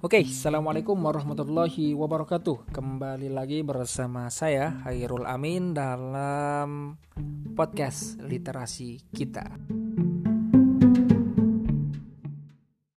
Oke, assalamualaikum warahmatullahi wabarakatuh. Kembali lagi bersama saya Hairul Amin dalam podcast literasi kita.